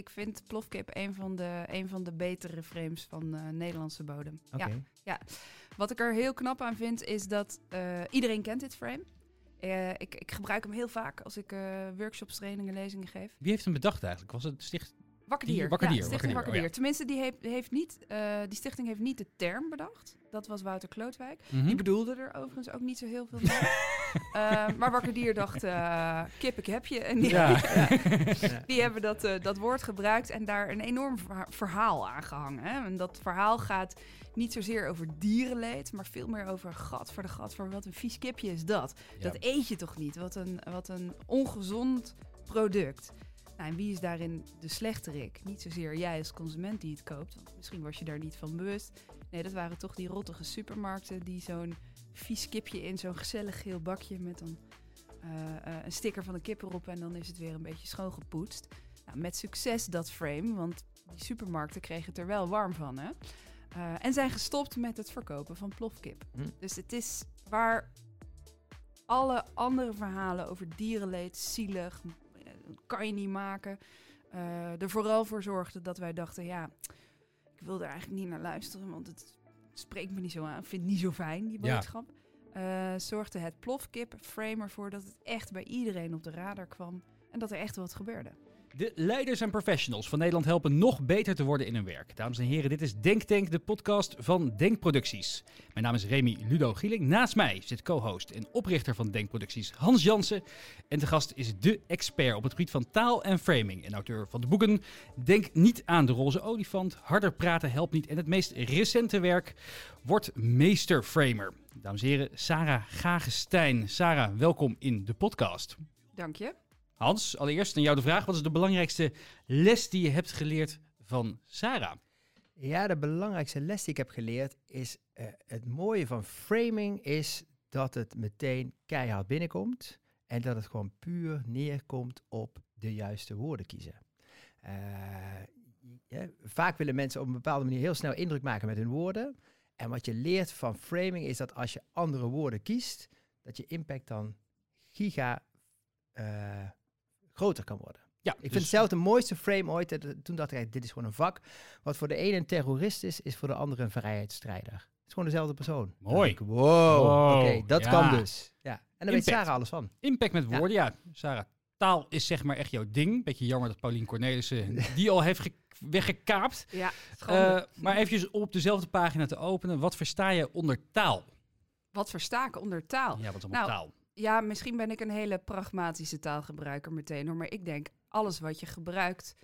Ik vind plofkip een van de, een van de betere frames van eh, Nederlandse bodem. Oké. Ja, wat ik er heel knap aan vind, is dat eh, iedereen kent dit frame. Eh, ik, ik gebruik hem heel vaak als ik workshops, trainingen, lezingen geef. Wie heeft hem bedacht eigenlijk? Was het sticht... Wakker Die- Dier. Wakker ja, Dier, Stichting Wakker Dier, oh Tenminste, die, heeft, heeft niet, eh, die stichting heeft niet de term bedacht. Dat was Wouter Klootwijk. Mhm. Die bedoelde er overigens ook niet zo heel veel mee. Eh, maar Wakker Dier dacht, eh, kip, ik heb je. En die, Ja. die hebben dat, dat woord gebruikt en daar een enorm verha- verhaal aan gehangen. Hè? En dat verhaal gaat niet zozeer over dierenleed, maar veel meer over gat voor de gat voor wat een vies kipje is dat. Dat eet je toch niet? Wat een, wat een ongezond product. Nou, en wie is daarin de slechterik? Niet zozeer jij als consument die het koopt, want misschien was je daar niet van bewust. Nee, dat waren toch die rottige supermarkten die zo'n vies kipje in zo'n gezellig geel bakje met een, eh, eh, een sticker van een kip erop en dan is het weer een beetje schoongepoetst. Nou, met succes dat frame, want die supermarkten kregen het er wel warm van. Hè? Eh, en zijn gestopt met het verkopen van plofkip. Hm. Dus het is waar alle andere verhalen over dierenleed, zielig, kan je niet maken, eh, er vooral voor zorgden dat wij dachten, ja, ik wil er eigenlijk niet naar luisteren, want het spreekt me niet zo aan, ik vind het niet zo fijn, die Ja. boodschap. Eh, zorgde het plofkip frame ervoor dat het echt bij iedereen op de radar kwam en dat er echt wat gebeurde. De leiders en professionals van Nederland helpen nog beter te worden in hun werk. Dames en heren, dit is Denktank, de podcast van Denkproducties. Mijn naam is Remy Ludo Gieling. Naast mij zit co-host en oprichter van Denkproducties Hans Jansen. En de gast is de expert op het gebied van taal en framing. En auteur van de boeken Denk niet aan de roze olifant, Harder praten helpt niet. En het meest recente werk wordt meesterframer. Dames en heren, Sarah Gagestein. Sarah, welkom in de podcast. Dank je. Hans, allereerst aan jou de vraag. Wat is de belangrijkste les die je hebt geleerd van Sarah? Ja, de belangrijkste les die ik heb geleerd is eh, het mooie van framing is dat het meteen keihard binnenkomt en dat het gewoon puur neerkomt op de juiste woorden kiezen. Eh, vaak willen mensen op een bepaalde manier heel snel indruk maken met hun woorden. En wat je leert van framing is dat als je andere woorden kiest, dat je impact dan giga eh, groter kan worden. Ja, Ik vind het zelf de mooiste frame ooit. eh, Toen dacht ik, dit is gewoon een vak. Wat voor de ene een terrorist is, is voor de andere een vrijheidsstrijder. Het is gewoon dezelfde persoon. Mooi. ik, wow, Wow, oké, dat ja. kan dus. Ja. En daar weet. Sarah alles van. Impact met woorden, ja. Sarah, taal is zeg maar echt jouw ding. Beetje jammer dat Paulien Cornelissen die al heeft ge- weggekaapt. Ja, Eh, maar eventjes op dezelfde pagina te openen. Wat versta je onder taal? wat versta ik onder taal? Ja, wat is allemaal Nou, taal? Ja, misschien ben ik een hele pragmatische taalgebruiker meteen hoor. Maar ik denk alles wat je gebruikt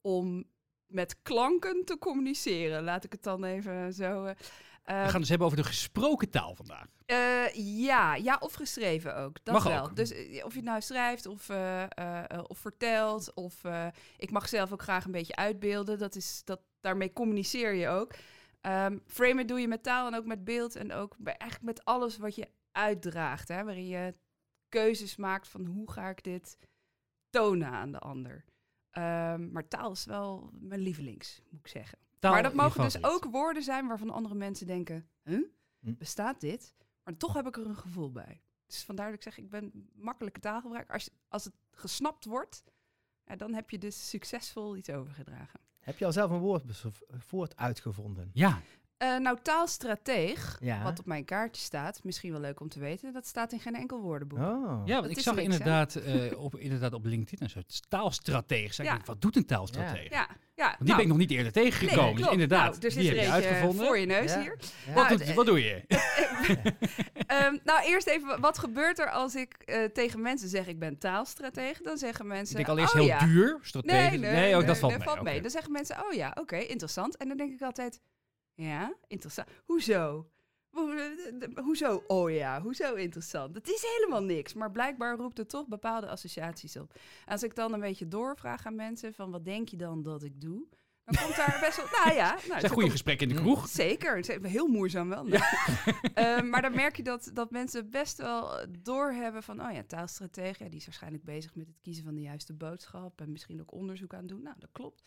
om met klanken te communiceren. Laat ik het dan even zo. eh, We eh, gaan het dus hebben over de gesproken taal vandaag. eh, ja, ja, of geschreven ook. Dat Mag wel. ook. Dus eh, of je het nou schrijft of, of vertelt. Of ik mag zelf ook graag een beetje uitbeelden. Dat is, dat, daarmee communiceer je ook. Ehm framen doe je met taal en ook met beeld. En ook bij, eigenlijk met alles wat je uitdraagt. Hè, waarin je keuzes maakt van hoe ga ik dit tonen aan de ander. Ehm, maar taal is wel mijn lievelings, moet ik zeggen. Taal maar dat mogen dus ook woorden zijn waarvan andere mensen denken... Huh? Hm. Bestaat dit? Maar toch heb ik er een gevoel bij. Dus vandaar dat ik zeg, ik ben makkelijke taalgebruiker. Als, als het gesnapt wordt, ja, dan heb je dus succesvol iets overgedragen. Heb je al zelf een woord, woord uitgevonden? Ja, Eh, nou, taalstrateeg, Ja. wat op mijn kaartje staat, misschien wel leuk om te weten, dat staat in geen enkel woordenboek. Oh. ja want Dat ik zag niks, inderdaad, eh, op, inderdaad op LinkedIn een soort ik, Ja. wat doet een taalstratege? Ja, ja. Want die ben ik nog niet eerder tegengekomen. Nee, dus inderdaad, Nou, er zit die heb je eentje uitgevonden. voor je neus Ja. hier. Ja. Wat, Nou, doet, wat doe je? Ehm, nou, eerst even, wat gebeurt er als ik eh, tegen mensen zeg ik ben taalstratege? Dan zeggen Ik mensen, denk allereerst oh, heel ja. duur, strategisch. Nee, nee, ook nee, dat valt nee, mee. valt mee. oké. Dan zeggen mensen, oh ja, oké, interessant. En dan denk ik altijd, ja, interessant. Hoezo? Hoe- Hoezo? Oh ja, hoezo interessant? Dat is helemaal niks. Maar blijkbaar roept het toch bepaalde associaties op. Als ik dan een beetje doorvraag aan mensen van wat denk je dan dat ik doe? Dan komt daar best wel, nou ja. Nou, zijn goede gesprekken in de Mm. kroeg. Zeker, het is heel moeizaam wel. Eh, maar dan merk je dat, dat mensen best wel eh, doorhebben van... oh ja, taalstratege, ja, die is waarschijnlijk bezig met het kiezen van de juiste boodschap... en misschien ook onderzoek aan doen. Nou, dat klopt.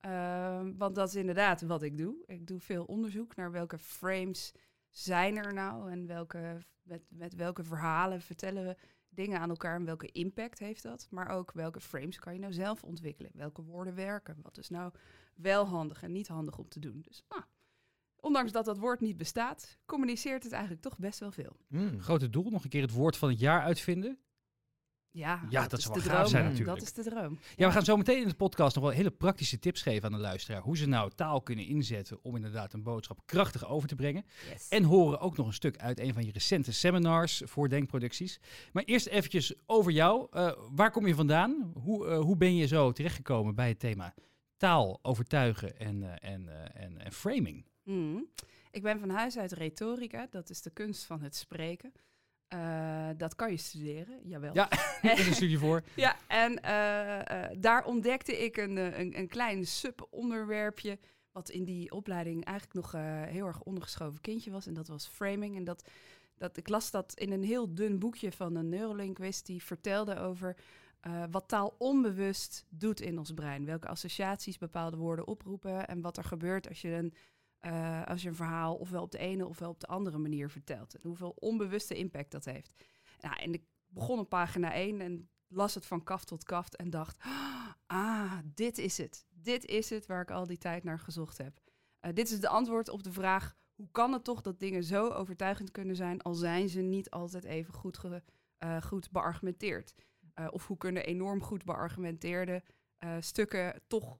Ehm, want dat is inderdaad wat ik doe. Ik doe veel onderzoek naar welke frames zijn er nou... en welke, met, met welke verhalen vertellen we dingen aan elkaar en welke impact heeft dat. Maar ook welke frames kan je nou zelf ontwikkelen. Welke woorden werken. Wat is nou wel handig en niet handig om te doen. Dus ah, ondanks dat dat woord niet bestaat, communiceert het eigenlijk toch best wel veel. Mm. Grote doel, nog een keer het woord van het jaar uitvinden. Ja, Ja, dat is zou de wel gaaf droom. zijn natuurlijk. Dat is de droom. Ja, we gaan zo meteen in de podcast nog wel hele praktische tips geven aan de luisteraar. Hoe ze nou taal kunnen inzetten om inderdaad een boodschap krachtig over te brengen. Yes. En horen ook nog een stuk uit een van je recente seminars voor denkproducties. Maar eerst eventjes over jou. Eh, waar kom je vandaan? Hoe, eh, hoe ben je zo terechtgekomen bij het thema taal, overtuigen en, eh, en, en, en framing? Hmm. Ik ben van huis uit retorica. Dat is de kunst van het spreken. Eh, dat kan je studeren, jawel. Ja, Er is een studie voor. Ja, en eh, eh, daar ontdekte ik een, een, een klein subonderwerpje. Wat in die opleiding eigenlijk nog heel erg ondergeschoven kindje was. En dat was framing. En dat, dat, ik las dat in een heel dun boekje van een neurolinguist. Die vertelde over wat taal onbewust doet in ons brein. Welke associaties bepaalde woorden oproepen. En wat er gebeurt als je een, eh, als je een verhaal ofwel op de ene ofwel op de andere manier vertelt. En hoeveel onbewuste impact dat heeft. Nou, en ik begon op pagina 1 en las het van kaft tot kaft en dacht: ah, dit is het. Dit is het waar ik al die tijd naar gezocht heb. Eh, dit is de antwoord op de vraag: hoe kan het toch dat dingen zo overtuigend kunnen zijn, al zijn ze niet altijd even goed, eh, goed beargumenteerd? Of hoe kunnen enorm goed beargumenteerde stukken toch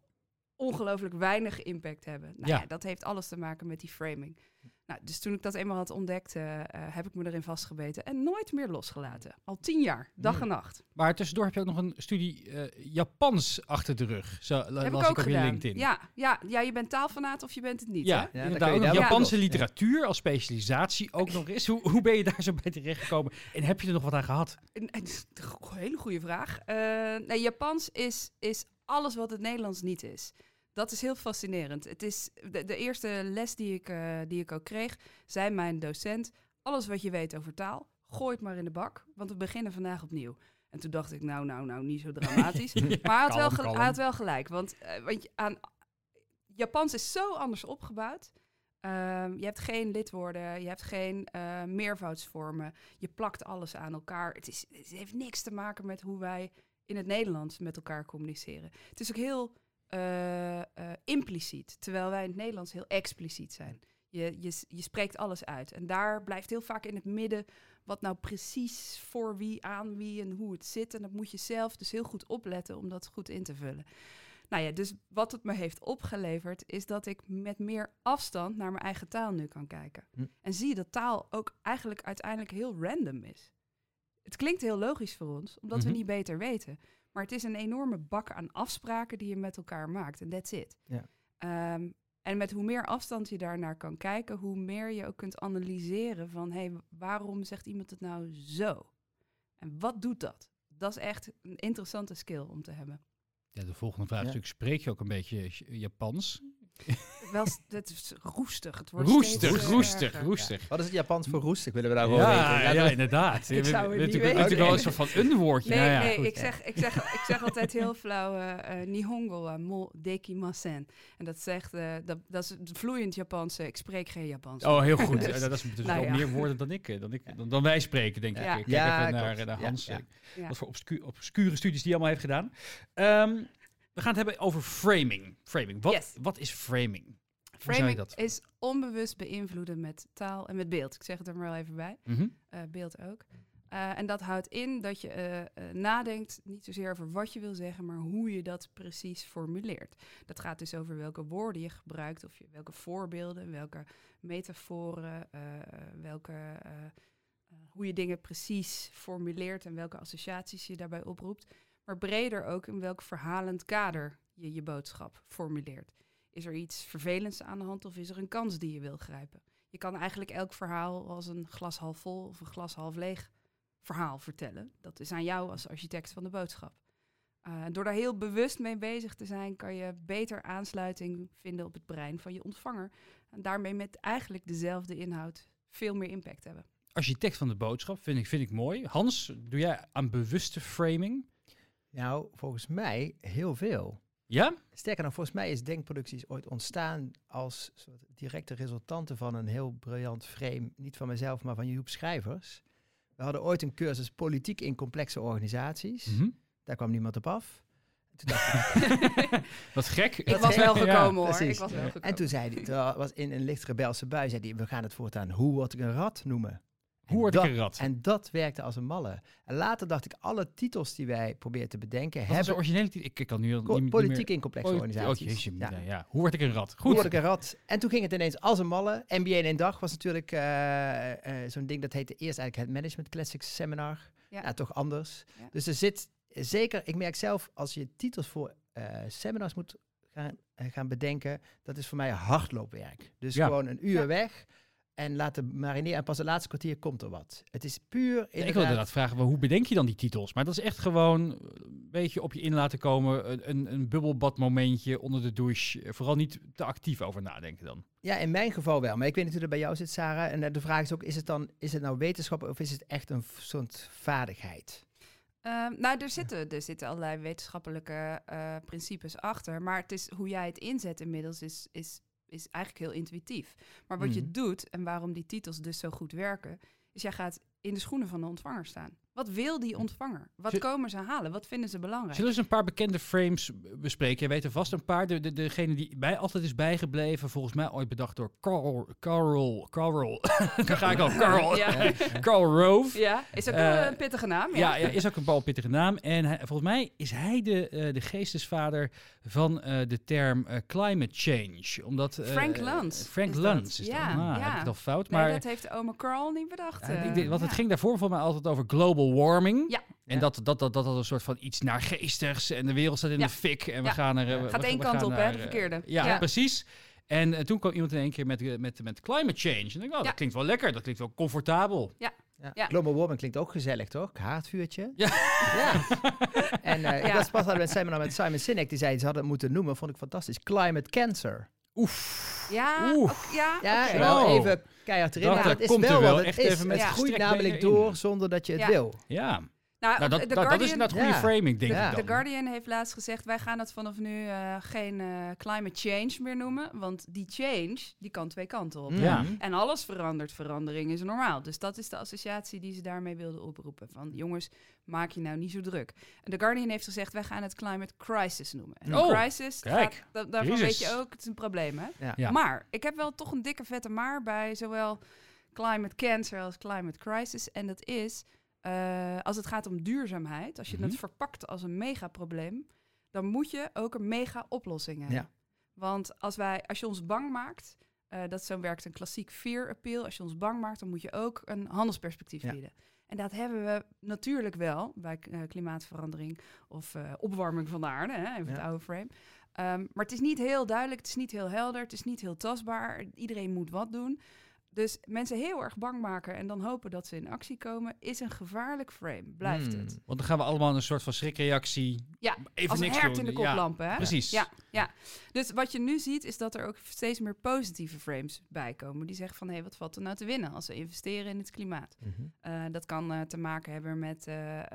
ongelooflijk weinig impact hebben? Nou Ja. ja. dat heeft alles te maken met die framing. Nou, dus toen ik dat eenmaal had ontdekt, eh, eh, heb ik me erin vastgebeten en nooit meer losgelaten. Al tien jaar, dag Hmm. en nacht. Maar tussendoor heb je ook nog een studie eh, Japans achter de rug. Zo la- heb las ik ik ook je gedaan. LinkedIn. Ja, ja, ja, je bent taalfanaat of je bent het niet. Ja, hè? inderdaad. Ook Japanse literatuur als specialisatie ook nog eens. Hoe, hoe ben je daar zo bij terechtgekomen? En heb je er nog wat aan gehad? Een, een hele goede vraag. Eh, nee, Japans is, is alles wat het Nederlands niet is. Dat is heel fascinerend. Het is de, de eerste les die ik, eh, die ik ook kreeg, zei mijn docent: alles wat je weet over taal, gooi het maar in de bak, want we beginnen vandaag opnieuw. En toen dacht ik, nou, nou, nou, niet zo dramatisch. maar hij had, wel kalm, gel- kalm. hij had wel gelijk, want, eh, want aan, Japans is zo anders opgebouwd. Ehm, je hebt geen lidwoorden, je hebt geen eh, meervoudsvormen. Je plakt alles aan elkaar. Het, is, het heeft niks te maken met hoe wij in het Nederlands met elkaar communiceren. Het is ook heel eh, impliciet, terwijl wij in het Nederlands heel expliciet zijn. Je, je, s- je spreekt alles uit. En daar blijft heel vaak in het midden wat nou precies voor wie, aan wie en hoe het zit. En dat moet je zelf dus heel goed opletten om dat goed in te vullen. Nou ja, dus wat het me heeft opgeleverd is dat ik met meer afstand naar mijn eigen taal nu kan kijken. Hm. En zie dat taal ook eigenlijk uiteindelijk heel random is. Het klinkt heel logisch voor ons, omdat Mhm. we niet beter weten. Maar het is een enorme bak aan afspraken die je met elkaar maakt. En that's it. Ja. Ehm, en met hoe meer afstand je daarnaar kan kijken, hoe meer je ook kunt analyseren van... hé, hey, waarom zegt iemand het nou zo? En wat doet dat? Dat is echt een interessante skill om te hebben. Ja, de volgende vraag is natuurlijk, spreek je ook een beetje Japans? Wel, het is roestig. Het wordt Roestig, steeds, roestig, erger. roestig. Wat is het Japans voor roestig? Willen we daar gewoon Ja, weten? ja, dat- inderdaad. Ik zou het niet we- weten. natuurlijk wel een soort van een woordje. Nee, nou ja, nee goed. ik, zeg, ik, zeg, ik zeg altijd heel flauw eh, eh, Nihongo wa mo dekimasen. En dat zegt, eh, dat, dat is het vloeiend Japans. ik spreek geen Japans. Oh, heel goed. Dus, dat is dus nou wel ja. meer woorden dan ik, dan, ik dan, dan wij spreken, denk Ja. ik. Ik kijk Ja, even naar, naar Ja, Hans. ja. Ja. Wat voor obscu- obscure studies die hij allemaal heeft gedaan. Ehm, we gaan het hebben over framing. Framing. Wat, Yes. wat is framing? Framing is onbewust beïnvloeden met taal en met beeld. Ik zeg het er maar wel even bij. Mhm. eh, beeld ook. Eh, en dat houdt in dat je eh, nadenkt niet zozeer over wat je wil zeggen, maar hoe je dat precies formuleert. Dat gaat dus over welke woorden je gebruikt, of je, welke voorbeelden, welke metaforen, welke, hoe je dingen precies formuleert en welke associaties je daarbij oproept. Maar breder ook in welk verhalend kader je je boodschap formuleert. Is er iets vervelends aan de hand of is er een kans die je wil grijpen? Je kan eigenlijk elk verhaal als een glas half vol of een glas half leeg verhaal vertellen. Dat is aan jou als architect van de boodschap. Eh, door daar heel bewust mee bezig te zijn, kan je beter aansluiting vinden op het brein van je ontvanger. En daarmee met eigenlijk dezelfde inhoud veel meer impact hebben. Architect van de boodschap vind ik, vind ik mooi. Hans, doe jij aan bewuste framing? Nou, volgens mij heel veel. Ja? Sterker nog, volgens mij is Denkproducties ooit ontstaan als soort directe resultante van een heel briljant frame. Niet van mezelf, maar van Joep Schrijvers. We hadden ooit een cursus politiek in complexe organisaties. Mhm. Daar kwam niemand op af. Toen ik, Wat gek. Ik was wel Ja. gekomen hoor. precies. Ik was wel gekomen. en toen zei hij, het was in een licht rebelse bui, zei hij, we gaan het voortaan hoe word ik een rat noemen. En Hoe word dat, ik een rat? En dat werkte als een malle. En later dacht ik, alle titels die wij proberen te bedenken, Wat was de hebben originele titel? Ik, kan nu al co- niet, niet politiek meer... in complexe organisaties. Oh, ja. ja. ja. Hoe word ik een rat? Hoe Goed. word ik een rat? En toen ging het ineens als een malle. MBA in één dag was natuurlijk eh, eh, zo'n ding dat heette eerst eigenlijk het Management Classics Seminar. Ja. Ja, toch anders. Ja. Dus er zit zeker, ik merk zelf, als je titels voor eh, seminars moet gaan, gaan bedenken, dat is voor mij hardloopwerk. Dus Ja. gewoon een uur Ja. weg en laten marineren en pas het laatste kwartier komt er wat. Het is puur Ja, ik wil inderdaad- vragen, hoe bedenk je dan die titels? Maar dat is echt gewoon een beetje op je in laten komen. Een, een, bubbelbadmomentje onder de douche. Eh, Vooral niet te actief over nadenken dan. Ja, in mijn geval wel. Maar ik weet niet hoe dat bij jou zit, Sarah. En eh, de vraag is ook, is het dan is het nou wetenschap of is het echt een soort vaardigheid? Ehm, nou, er zitten, er zitten allerlei wetenschappelijke eh, principes achter. Maar het is hoe jij het inzet inmiddels is, is, is eigenlijk heel intuïtief. Maar wat Mhm. je doet en waarom die titels dus zo goed werken, is jij gaat in de schoenen van de ontvanger staan. Wat wil die ontvanger? Wat Zul- komen ze halen? Wat vinden ze belangrijk? Zullen we eens een paar bekende frames bespreken? Je weet er vast een paar. De, de, degene die bij altijd is bijgebleven, volgens mij ooit bedacht door Carl, Carl, Carl, daar ga ik al, Carl, Ja. Carl Rove. Ja, is ook Eh, een pittige naam. Ja, Ja, ja, is ook een balpittige naam. En hij- volgens mij is hij de, eh, de geestesvader van eh, de term climate change. Omdat, Frank Luntz Frank. Luntz is dat. Ja, Ah, ja. Heb ik het al fout? Nee, Maar dat heeft oma Carl niet bedacht. ik denk- want het ging daarvoor voor mij altijd over global warming. Ja. En Ja. dat, dat, dat, dat had een soort van iets naargeestigs. En de wereld staat in Ja. de fik. En we gaan er... eh, Gaat we- één we kant op, hè, naar, de eh, verkeerde. Ja, Ja. precies. En eh, toen kwam iemand in één keer met, met, met climate change. En ik dacht, oh, Ja. dat klinkt wel lekker. Dat klinkt wel comfortabel. Ja. Ja. Global warming klinkt ook gezellig, toch? Haardvuurtje. Ja. ja. En eh, ik was pas hadden we een seminar met Simon Sinek, die zei ze hadden het moeten noemen, vond ik fantastisch. Climate cancer. Oef. Ja, ook- ja, Ja, wel even keihard erin. Dat, maar het is komt er wel wel wat het echt is. even met het groeit namelijk door zonder dat je het Ja. wil. Ja. Nou, Nou, dat, dat, is inderdaad goede Ja. framing, denk Ja. ik The. Guardian heeft laatst gezegd, wij gaan het vanaf nu eh, geen eh, climate change meer noemen. Want die change, die kan twee kanten op. Ja. Mhm. En alles verandert, verandering is normaal. Dus dat is de associatie die ze daarmee wilden oproepen. Van jongens, maak je nou niet zo druk. En The Guardian heeft gezegd, wij gaan het climate crisis noemen. En Oh, een crisis, kijk. gaat- da- daarvan weet je ook, het is een probleem hè. Ja. Ja. Maar ik heb wel toch een dikke vette maar bij zowel climate cancer als climate crisis. En dat is, eh, als het gaat om duurzaamheid, als je Mhm. het verpakt als een megaprobleem, dan moet je ook een mega oplossing hebben. Ja. Want als, wij, als je ons bang maakt, eh, dat zo werkt een klassiek fear appeal. Als je ons bang maakt, dan moet je ook een handelsperspectief Ja. bieden. En dat hebben we natuurlijk wel bij eh, klimaatverandering of opwarming van de aarde, hè, even het oude frame. Ehm, maar het is niet heel duidelijk, het is niet heel helder, het is niet heel tastbaar. Iedereen moet wat doen. Dus mensen heel erg bang maken en dan hopen dat ze in actie komen, is een gevaarlijk frame. Blijft Hmm. het. Want dan gaan we allemaal een soort van schrikreactie. Ja, even Als een niks hert doen. in de Ja, koplampen, hè? Precies. Ja, ja. Dus wat je nu ziet is dat er ook steeds meer positieve frames bijkomen. Die zeggen van, hé, wat valt er nou te winnen als we investeren in het klimaat? Mhm. Eh, dat kan eh, te maken hebben met, eh, eh,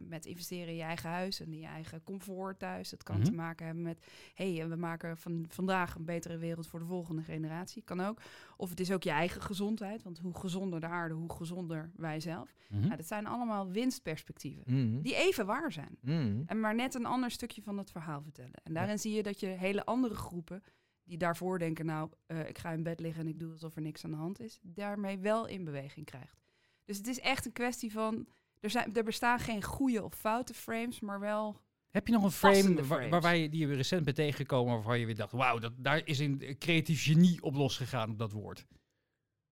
met investeren in je eigen huis en in je eigen comfort thuis. Het kan Mhm. te maken hebben met, hé, hey, we maken van vandaag een betere wereld voor de volgende generatie. Kan ook. Of het is ook je eigen gezondheid, want hoe gezonder de aarde, hoe gezonder wij zelf. Nou, dat zijn allemaal winstperspectieven, Mhm. die even waar zijn. Mhm. En maar net een ander stukje van het verhaal vertellen. En daarin zie je dat je hele andere groepen die daarvoor denken, nou, eh, ik ga in bed liggen en ik doe alsof er niks aan de hand is, daarmee wel in beweging krijgt. Dus het is echt een kwestie van, er, zijn, er bestaan geen goede of foute frames, maar wel, Heb je nog een frame waar, je, die je recent bent tegengekomen waarvan je weer dacht, wauw, dat, daar is een creatief genie op losgegaan op dat woord.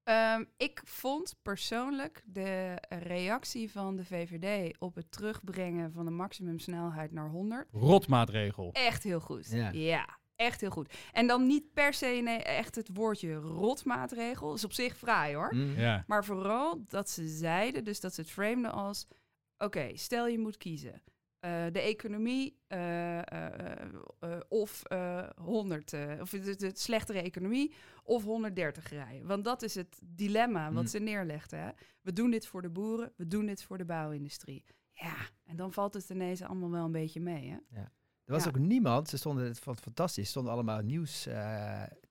Ehm, ik vond persoonlijk de reactie van de VVD op het terugbrengen van de maximumsnelheid naar 100 Rotmaatregel. echt heel goed. Ja. ja, echt heel goed. En dan niet per se nee, echt het woordje rotmaatregel, is op zich fraai hoor. Mhm. Ja. Maar vooral dat ze zeiden, dus dat ze het frameden als... Oké, stel je moet kiezen. Eh, de economie eh, eh, of eh 100, eh, of de, de slechtere economie of 130 rijden. Want dat is het dilemma wat Mm. ze neerlegden. Hè? We doen dit voor de boeren, we doen dit voor de bouwindustrie. Ja, en dan valt het ineens allemaal wel een beetje mee. Hè? Er was Ja. ook niemand, ze stonden het fantastisch, stonden allemaal nieuws,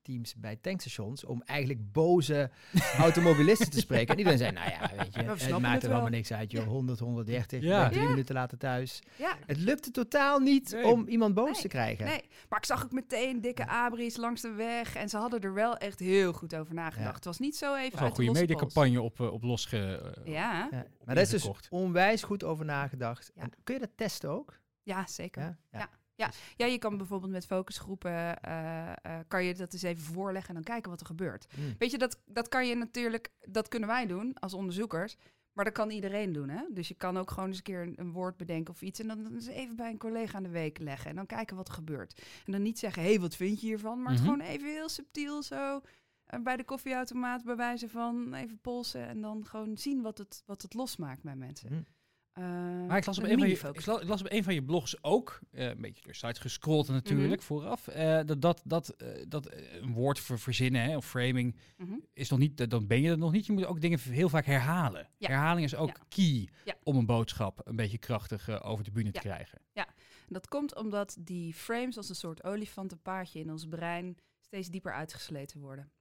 teams bij tankstations om eigenlijk boze automobilisten te spreken. En iedereen zei, nou ja, weet je, We het maakt het er wel. allemaal niks uit, joh. 100, 130, Ja. drie Ja. minuten later thuis. Ja, Het lukte totaal niet Nee. om iemand boos Nee, te krijgen. nee. Maar ik zag ook meteen dikke abris langs de weg. En ze hadden er wel echt heel goed over nagedacht. Ja. Het was niet zo even Dat een de goede mediacampagne op, eh, op losge... eh, Ja, Ja, Maar daar is dus onwijs goed over nagedacht. Ja. En kun je dat testen ook? ja zeker. Ja? Ja. Ja, je kan bijvoorbeeld met focusgroepen, eh, eh, kan je dat eens even voorleggen en dan kijken wat er gebeurt. Mm. Weet je, dat, dat kan je natuurlijk, dat kunnen wij doen als onderzoekers. Maar dat kan iedereen doen, hè? Dus je kan ook gewoon eens een keer een, een woord bedenken of iets. En dan eens even bij een collega aan de week leggen. En dan kijken wat er gebeurt. En dan niet zeggen, hé, hey, wat vind je hiervan? Maar het Mhm. gewoon even heel subtiel zo eh, bij de koffieautomaat bij wijze van even polsen. En dan gewoon zien wat het, wat het losmaakt bij mensen. Mm. Eh, Maar ik las, op een van je, ik la- ik las op een van je blogs ook, eh, een beetje door site gescrolld natuurlijk vooraf, eh, dat, dat, dat, dat een woord voor verzinnen hè, of framing Mhm. is nog niet, dan ben je er nog niet. Je moet ook dingen heel vaak herhalen. Ja. Herhaling is ook Ja. key Ja. om een boodschap een beetje krachtig over de bühne Ja. te krijgen. Dat komt omdat die frames als een soort olifantenpaardje in ons brein steeds dieper uitgesleten worden.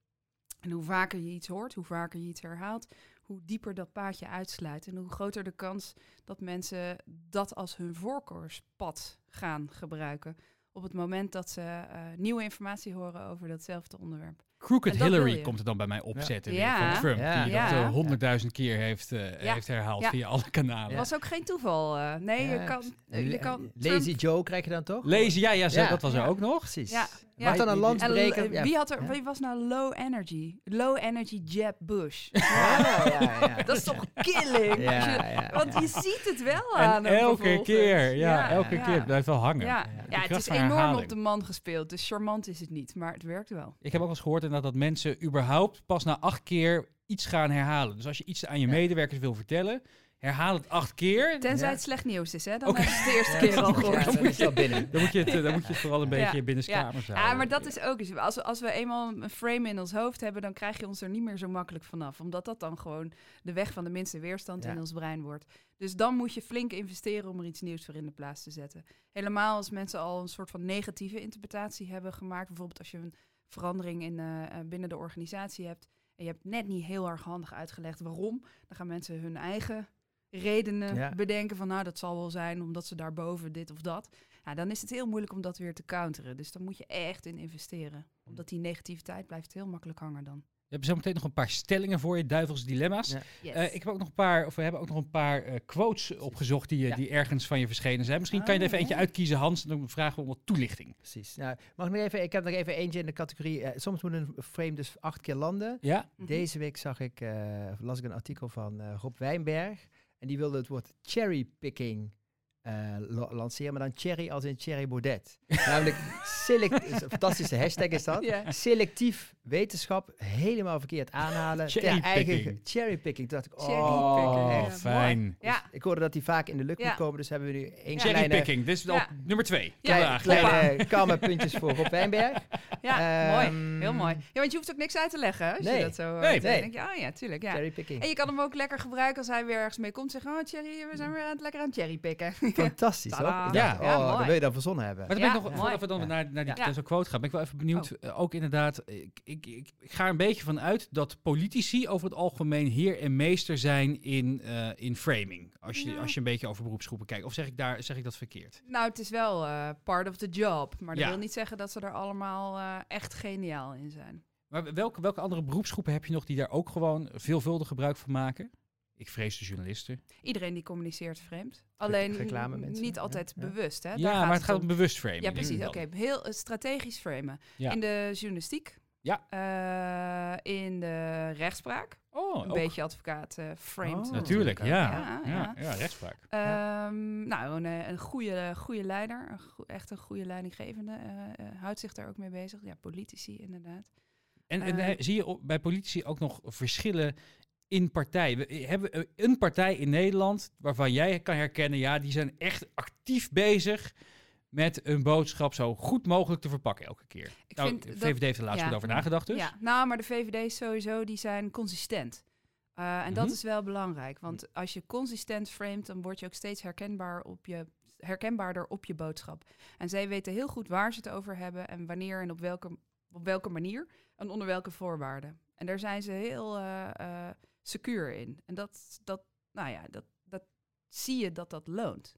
En hoe vaker je iets hoort, hoe vaker je iets herhaalt, hoe dieper dat paadje uitsluit. En hoe groter de kans dat mensen dat als hun voorkeurspad gaan gebruiken. Op het moment dat ze eh, nieuwe informatie horen over datzelfde onderwerp. Crooked Hillary komt er dan bij mij opzetten weer Ja. van Trump. Ja. Die Ja. dat eh, honderdduizend keer heeft, eh, Ja. heeft herhaald Ja. via alle kanalen. Dat was ook geen toeval. eh. nee, Ja, je kan... Je kan Lazy Trump- Joe krijg je dan toch? Lezen, ja, ja, zo, dat was er Ja. ook nog. Precies. Ja, ja. Mag dan een Die- land En breken? l- Ja. wie, had er, wie was nou low energy? Low energy Jeb Bush. Ja, ja, ja. Dat is toch killing? Je- Want je ziet het wel En aan hem elke keer, ja, elke ja. keer. Het blijft wel hangen. Ja, het is enorm herhaling. op de man gespeeld. Dus charmant is het niet, maar het werkt wel. Ik heb ook wel eens gehoord inderdaad dat mensen überhaupt pas na acht keer iets gaan herhalen. Dus als je iets aan je Ja. medewerkers wil vertellen, herhaal het acht keer. Tenzij Ja. het slecht nieuws is, hè? Dan je het de eerste Ja, keer al gehoord. Ja, dan is dat binnen. Dan moet je het, eh, dan moet je het vooral een beetje Ja. binnenskamers houden. Ja, maar dat is ook eens. Als, we- als we eenmaal een frame in ons hoofd hebben, dan krijg je ons er niet meer zo makkelijk vanaf. Omdat dat dan gewoon de weg van de minste weerstand Ja. in ons brein wordt. Dus dan moet je flink investeren om er iets nieuws voor in de plaats te zetten. Helemaal als mensen al een soort van negatieve interpretatie hebben gemaakt. Bijvoorbeeld als je een verandering in, eh, binnen de organisatie hebt. En je hebt net niet heel erg handig uitgelegd waarom. Dan gaan mensen hun eigen redenen Ja. bedenken van nou dat zal wel zijn omdat ze daarboven dit of dat. Ja, dan is het heel moeilijk om dat weer te counteren. Dus daar moet je echt in investeren. Omdat die negativiteit blijft heel makkelijk hangen dan. We hebben zo meteen nog een paar stellingen voor je, duivels dilemma's. Ja. Yes. Eh, ik heb ook nog een paar, of we hebben ook nog een paar eh, quotes opgezocht die, eh, Ja. die ergens van je verschenen zijn. Misschien kan je er even eentje ja. uitkiezen, Hans. En dan vragen we om wat toelichting. Precies. Nou, mag ik nog even, ik heb nog even eentje in de categorie. soms moet een frame dus acht keer landen. Ja? Mhm. Deze week zag ik, eh, las ik een artikel van eh, Rob Wijnberg. En die wilde het woord cherrypicking eh la- lanceren, maar dan cherry als in cherry baudet. Namelijk, select, is een fantastische hashtag is dat. Selectief wetenschap helemaal verkeerd aanhalen. ter Cherrypicking. eigen cherrypicking. Toen dacht ik, oh. Oh, fijn. Ja, Ik hoorde dat die vaak in de lucht Ja. moet komen, dus hebben we nu één Ja. kleine, Cherrypicking, dit is al nummer twee. Ja, kleine karma puntjes voor Rob Wijnberg. ja mooi. Ehm, Heel mooi. Ja, want je hoeft ook niks uit te leggen. Als Nee. je dat zo eh, Nee. Dan denk je, oh ja, tuurlijk. Ja. Cherrypicking. En je kan hem ook lekker gebruiken als hij weer ergens mee komt. Zeggen, oh Thierry, we zijn weer aan het lekker aan het cherrypicken. Fantastisch? Ik Ja. Ja, oh, dat wil je dan verzonnen hebben. Maar dan ben ik nog, voordat we dan Ja. naar, naar die Ja. zo'n quote gaan, ben ik wel even benieuwd. eh, ook inderdaad, ik, ik, ik, ik ga er een beetje van uit dat politici over het algemeen heer en meester zijn in, eh, in framing. Als je, Ja. als je een beetje over beroepsgroepen kijkt. Of zeg ik, daar, zeg ik dat verkeerd? Nou, het is wel eh, part of the job. Maar dat Ja. wil niet zeggen dat ze er allemaal eh, echt geniaal in zijn. Maar welke, welke andere beroepsgroepen heb je nog die daar ook gewoon veelvuldig gebruik van maken? Ik vrees de journalisten. Iedereen die communiceert vreemd. Alleen niet altijd ja. bewust. Hè? Daar ja, maar het gaat om. bewust framing. Ja, precies. Oké, heel eh, strategisch framen. Ja. In de journalistiek. Ja. eh, in de rechtspraak. Oh, een ook. beetje advocaat framed. Oh. Natuurlijk, ja. Ja, Ja, rechtspraak. Ehm, nou, een, een goede, goede leider. Een echt een goede leidinggevende. eh, houdt zich daar ook mee bezig. Ja, politici inderdaad. En, en zie je op- bij politici ook nog verschillen in partijen? We eh, hebben we een partij in Nederland waarvan jij kan herkennen, ja, die zijn echt actief bezig met een boodschap zo goed mogelijk te verpakken elke keer. Ik nou, vind de dat- VVD heeft er laatst ja. goed over nagedacht dus. Ja, nou, maar de VVD sowieso, die zijn consistent. Eh, en dat Mhm. is wel belangrijk. Want als je consistent framet, dan word je ook steeds herkenbaar op je, herkenbaarder op je boodschap. En zij weten heel goed waar ze het over hebben en wanneer en op welke op welke manier en onder welke voorwaarden. En daar zijn ze heel eh eh, secuur in. En dat, dat, nou ja, dat, dat zie je dat dat loont.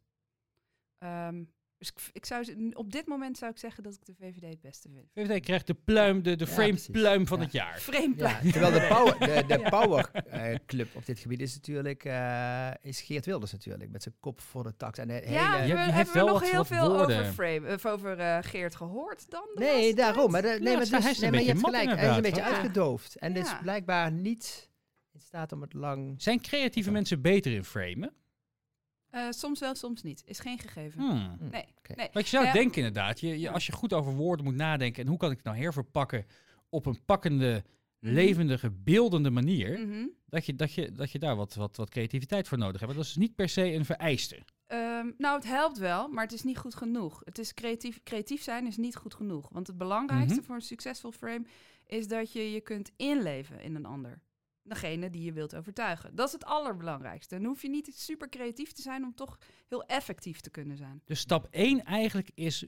Ehm, dus ik, ik zou, ze- op dit moment zou ik zeggen dat ik de VVD het beste vind. VVD krijgt de pluim, de, de Ja, frame precies. pluim van Ja. het jaar. Vreemd Ja, terwijl de Power, de, de Ja. power eh, Club op dit gebied is natuurlijk eh, is Geert Wilders natuurlijk. Met zijn kop voor de tax. En de Ja, hele... Je- we, je hebben hebt we nog heel veel woorden. over, frame, of over eh, Geert gehoord dan? de Nee, daarom. Maar, de- nee, Ja, maar, hij dus, is een nee, maar je beetje hebt gelijk. Hij is een beetje uitgedoofd. En dit is blijkbaar niet in staat om het lang... Zijn creatieve mensen beter in framen? Eh, soms wel, soms niet. Is geen gegeven. Hmm. Hm. Nee, nee. Want je zou Ja. denken inderdaad, je, als je goed over woorden moet nadenken en hoe kan ik het nou herverpakken op een pakkende, Mhm. levendige, beeldende manier, Mhm. dat, je, dat, je, dat je daar wat, wat, wat creativiteit voor nodig hebt. Dat is niet per se een vereiste. Ehm, nou, het helpt wel, maar het is niet goed genoeg. Het is creatief, creatief zijn is niet goed genoeg. Want het belangrijkste Mhm. voor een succesvol frame is dat je je kunt inleven in een ander. Degene die je wilt overtuigen. Dat is het allerbelangrijkste. Dan hoef je niet super creatief te zijn om toch heel effectief te kunnen zijn. Dus stap 1 eigenlijk is,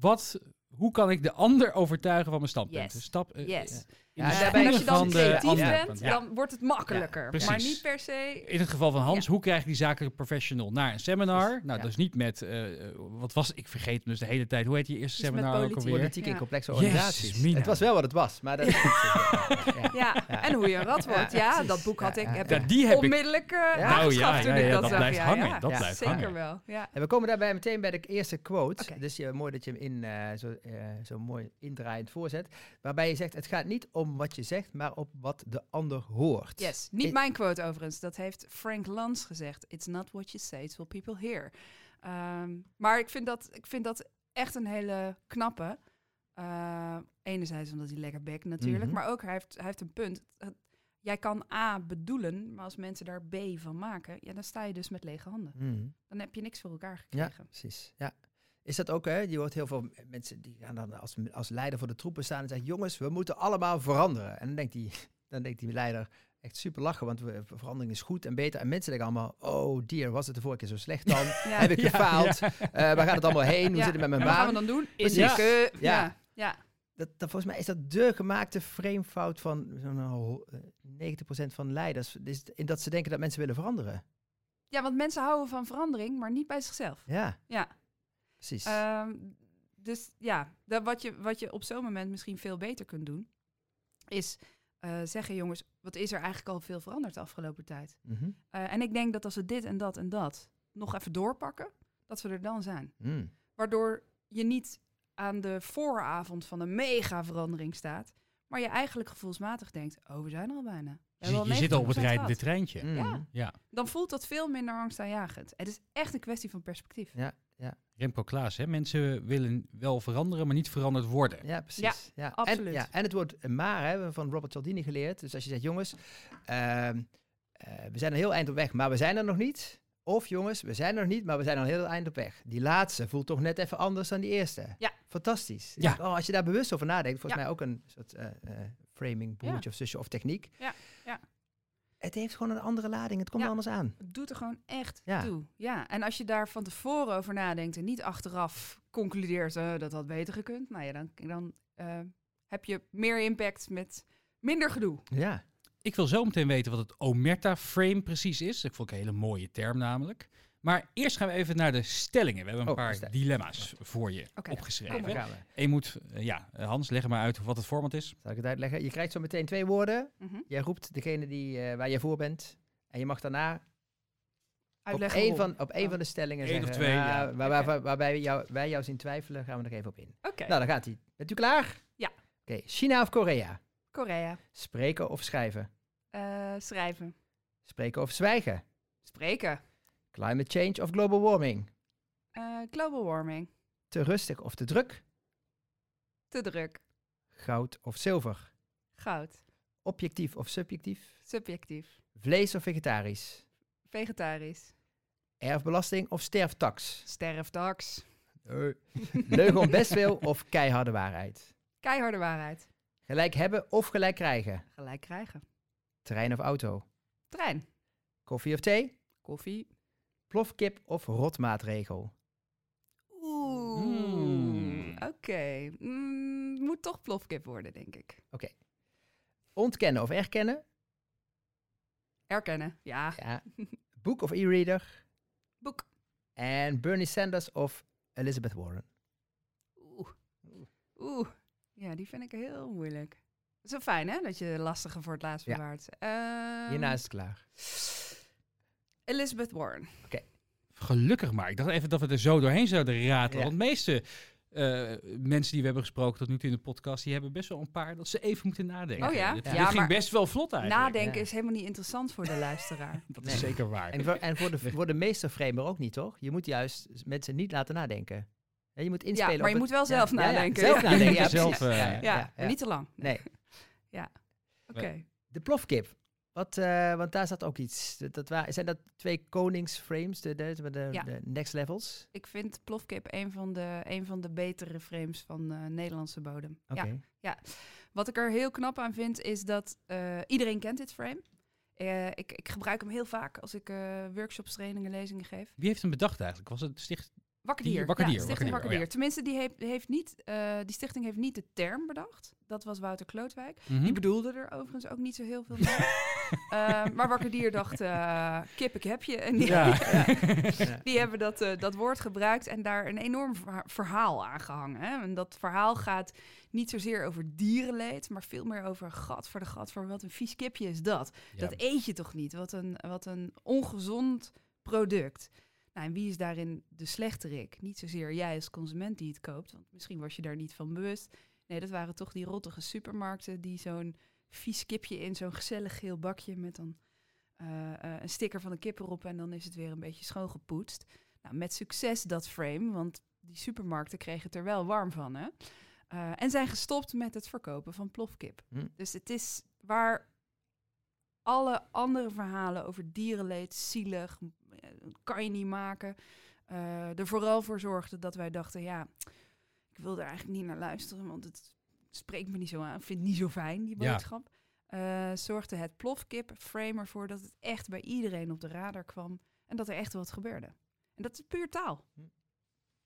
wat, hoe kan ik de ander overtuigen van mijn standpunt? Yes. Stap, eh, Yes. Ja, daarbij als je dan de creatief bent, Ja. dan wordt het makkelijker. maar niet per se... In het geval van Hans, Ja. hoe krijg ik die zakelijke professional naar een seminar? Nou, ja. dat is niet met, eh, wat was ik vergeet hem dus de hele tijd. Hoe heet die eerste seminar ook politiek. alweer? Politiek in complexe organisaties. het was wel wat het was. Maar dat, ja, Ja, Ja. en hoe je een rat wordt. Ja, dat boek had ik heb ik die heb ik. onmiddellijk Ja. Nou ja, ja, dat, dat zag. blijft ja, hangen, ja. dat Ja. blijft Zeker hangen. wel, ja. En we komen daarbij meteen bij de eerste quote. Dus je, mooi dat je hem in, eh, zo, eh, zo mooi indraaiend voorzet. Waarbij je zegt, het gaat niet om wat je zegt, maar op wat de ander hoort. Yes, niet mijn quote overigens. Dat heeft Frank Lans gezegd. It's not what you say, it's what people hear. Ehm, maar ik vind, dat, ik vind dat echt een hele knappe. Eh, enerzijds omdat hij lekker bekt natuurlijk. Mhm. Maar ook, hij heeft, hij heeft een punt. Jij kan A bedoelen, maar als mensen daar B van maken... Ja, dan sta je dus met lege handen. Mhm. Dan heb je niks voor elkaar Ja, gekregen. precies. Ja. Is dat ook, hè? Je hoort heel veel mensen die gaan dan als, als leider voor de troepen staan en zeggen: Jongens, we moeten allemaal veranderen. En dan denkt die, dan denkt die leider echt super lachen, want we, verandering is goed en beter. En mensen denken allemaal: Oh dear, was het de vorige keer zo slecht dan? Ja. Heb ik gefaald? ja. Eh, waar gaat het allemaal heen? Hoe Ja. zit het met mijn en wat gaan baan? we dan doen? Precies. Indekken. Ja. Ja. ja. Dat, dat, volgens mij is dat de gemaakte framefout van zo'n ho- eh, 90% van leiders. Is in dat ze denken dat mensen willen veranderen. Ja, want mensen houden van verandering, maar niet bij zichzelf. Ja, Ja. Precies. Ehm, dus ja, dat wat, je, wat je op zo'n moment misschien veel beter kunt doen, is eh, zeggen, jongens, wat is er eigenlijk al veel veranderd de afgelopen tijd? Mhm. Eh, en ik denk dat als we dit en dat en dat nog even doorpakken, dat we er dan zijn. Mm. Waardoor je niet aan de vooravond van een mega verandering staat, maar je eigenlijk gevoelsmatig denkt, oh, we zijn er al bijna. We Je, zit al op het 90% rijdende treintje. Mm. Ja. Ja. Dan voelt dat veel minder angstaanjagend. Het is echt een kwestie van perspectief. Remco Klaas, hè? mensen willen wel veranderen, maar niet veranderd worden. Ja, precies. Ja, absoluut. En, ja, en het woord maar hebben we van Robert Cialdini geleerd. Dus als je zegt, jongens, ehm, eh, we zijn er heel eind op weg, maar we zijn er nog niet. Of jongens, we zijn er nog niet, maar we zijn al een heel eind op weg. Die laatste voelt toch net even anders dan die eerste. Ja. Fantastisch. Ja. Oh, als je daar bewust over nadenkt, volgens Ja. mij ook een soort eh, eh, framing, broertje of zusje of techniek. Ja, ja. Het heeft gewoon een andere lading, het komt Ja. anders aan. Het doet er gewoon echt Ja. toe. Ja, en als je daar van tevoren over nadenkt en niet achteraf concludeert eh, dat had beter gekund, nou ja, dan, dan eh, heb je meer impact met minder gedoe. Ja. Ik wil zo meteen weten wat het Omerta-frame precies is. Ik vond ik een hele mooie term namelijk. Maar eerst gaan we even naar de stellingen. We hebben een Oh, paar stelling. dilemma's voor je opgeschreven. En je moet, eh, ja, Hans, leg er maar uit wat het format is. Zal ik het uitleggen? Je krijgt zo meteen twee woorden. Mhm. Jij roept degene die, eh, waar je voor bent. En je mag daarna Uitleggen op één, van, op één Oh. van de stellingen Eén of twee, nou, ja. waar, waar, waar- waarbij wij jou, wij jou zien twijfelen, gaan we nog even op in. Oké, Nou, dan gaat hij. Bent u klaar? Ja. Oké, China of Korea? Korea. Spreken of schrijven? Eh, schrijven. Spreken of zwijgen? Spreken. Climate change of global warming? Eh, global warming. Te rustig of te druk? Te druk. Goud of zilver? Goud. Objectief of subjectief? Subjectief. Vlees of vegetarisch? Vegetarisch. Erfbelasting of sterftax? Sterftax. Leugen om bestwil of keiharde waarheid? Keiharde waarheid. Gelijk hebben of gelijk krijgen? Gelijk krijgen. Trein of auto? Trein. Koffie of thee? Koffie. Plofkip of rotmaatregel? Oeh. Mm. Oké. Mm, moet toch plofkip worden, denk ik. Ontkennen of erkennen? Erkennen, ja. Ja. Book of e-reader? Boek. En Bernie Sanders of Elizabeth Warren? Oeh. Oeh. Ja, die vind ik heel moeilijk. Wel fijn, hè? Dat je de lastige voor het laatst Ja. bewaart. Ehm, Hierna is het klaar. Elizabeth Warren. Gelukkig maar. Ik dacht even dat we er zo doorheen zouden ratelen. Ja. Want de meeste eh, mensen die we hebben gesproken tot nu toe in de podcast, die hebben best wel een paar dat ze even moeten nadenken. Oh ja? Dit, Ja, dit ging maar best wel vlot eigenlijk. Nadenken Ja. is helemaal niet interessant voor de luisteraar. Dat Nee. is zeker waar. En voor, en voor de, voor de meesterframer ook niet, toch? Je moet juist mensen niet laten nadenken. Ja, je moet inspelen Ja, maar op je het- moet wel zelf ja, ja, nadenken. zelf Ja. nadenken, ja, zelf, Ja, Ja, ja, maar niet te lang. Nee, Oké. de plofkip. Wat, eh, want daar zat ook iets. Dat, dat wa- zijn dat twee koningsframes, de, de, de, de, Ja. de next levels? Ik vind plofkip een van de, een van de betere frames van eh, Nederlandse bodem. Oké. Ja. Wat ik er heel knap aan vind, is dat eh, iedereen kent dit frame. Eh, ik, ik gebruik hem heel vaak als ik eh, workshops, trainingen, lezingen geef. Wie heeft hem bedacht eigenlijk? Was het sticht? Wakker Die- dier. Wakker ja, Dier, Stichting oh Tenminste, die, heeft, heeft niet, eh, die stichting heeft niet de term bedacht. Dat was Wouter Klootwijk. Mhm. Die bedoelde er overigens ook niet zo heel veel mee. Eh, maar Wakker Dier dacht, eh, kip, ik heb je. En die, Ja. Ja. die hebben dat, eh, dat woord gebruikt en daar een enorm verha- verhaal aan gehangen. Hè? En dat verhaal gaat niet zozeer over dierenleed, maar veel meer over gat voor de gat voor wat een vies kipje is dat. Ja. Dat eet je toch niet? Wat een, wat een ongezond product. Nou, en wie is daarin de slechterik? Niet zozeer jij als consument die het koopt, want misschien was je daar niet van bewust. Nee, dat waren toch die rottige supermarkten die zo'n vies kipje in zo'n gezellig geel bakje met dan eh, eh, een sticker van een kip erop en dan is het weer een beetje schoongepoetst. Nou, met succes dat frame, want die supermarkten kregen het er wel warm van, hè? Eh, en zijn gestopt met het verkopen van plofkip. Hm. Dus het is waar alle andere verhalen over dierenleed, zielig, kan je niet maken, eh, er vooral voor zorgden dat wij dachten, ja, ik wil er eigenlijk niet naar luisteren, want het spreekt me niet zo aan, vind het niet zo fijn, die Ja. boodschap. Eh, zorgde het plofkip frame ervoor dat het echt bij iedereen op de radar kwam en dat er echt wat gebeurde. En dat is puur taal.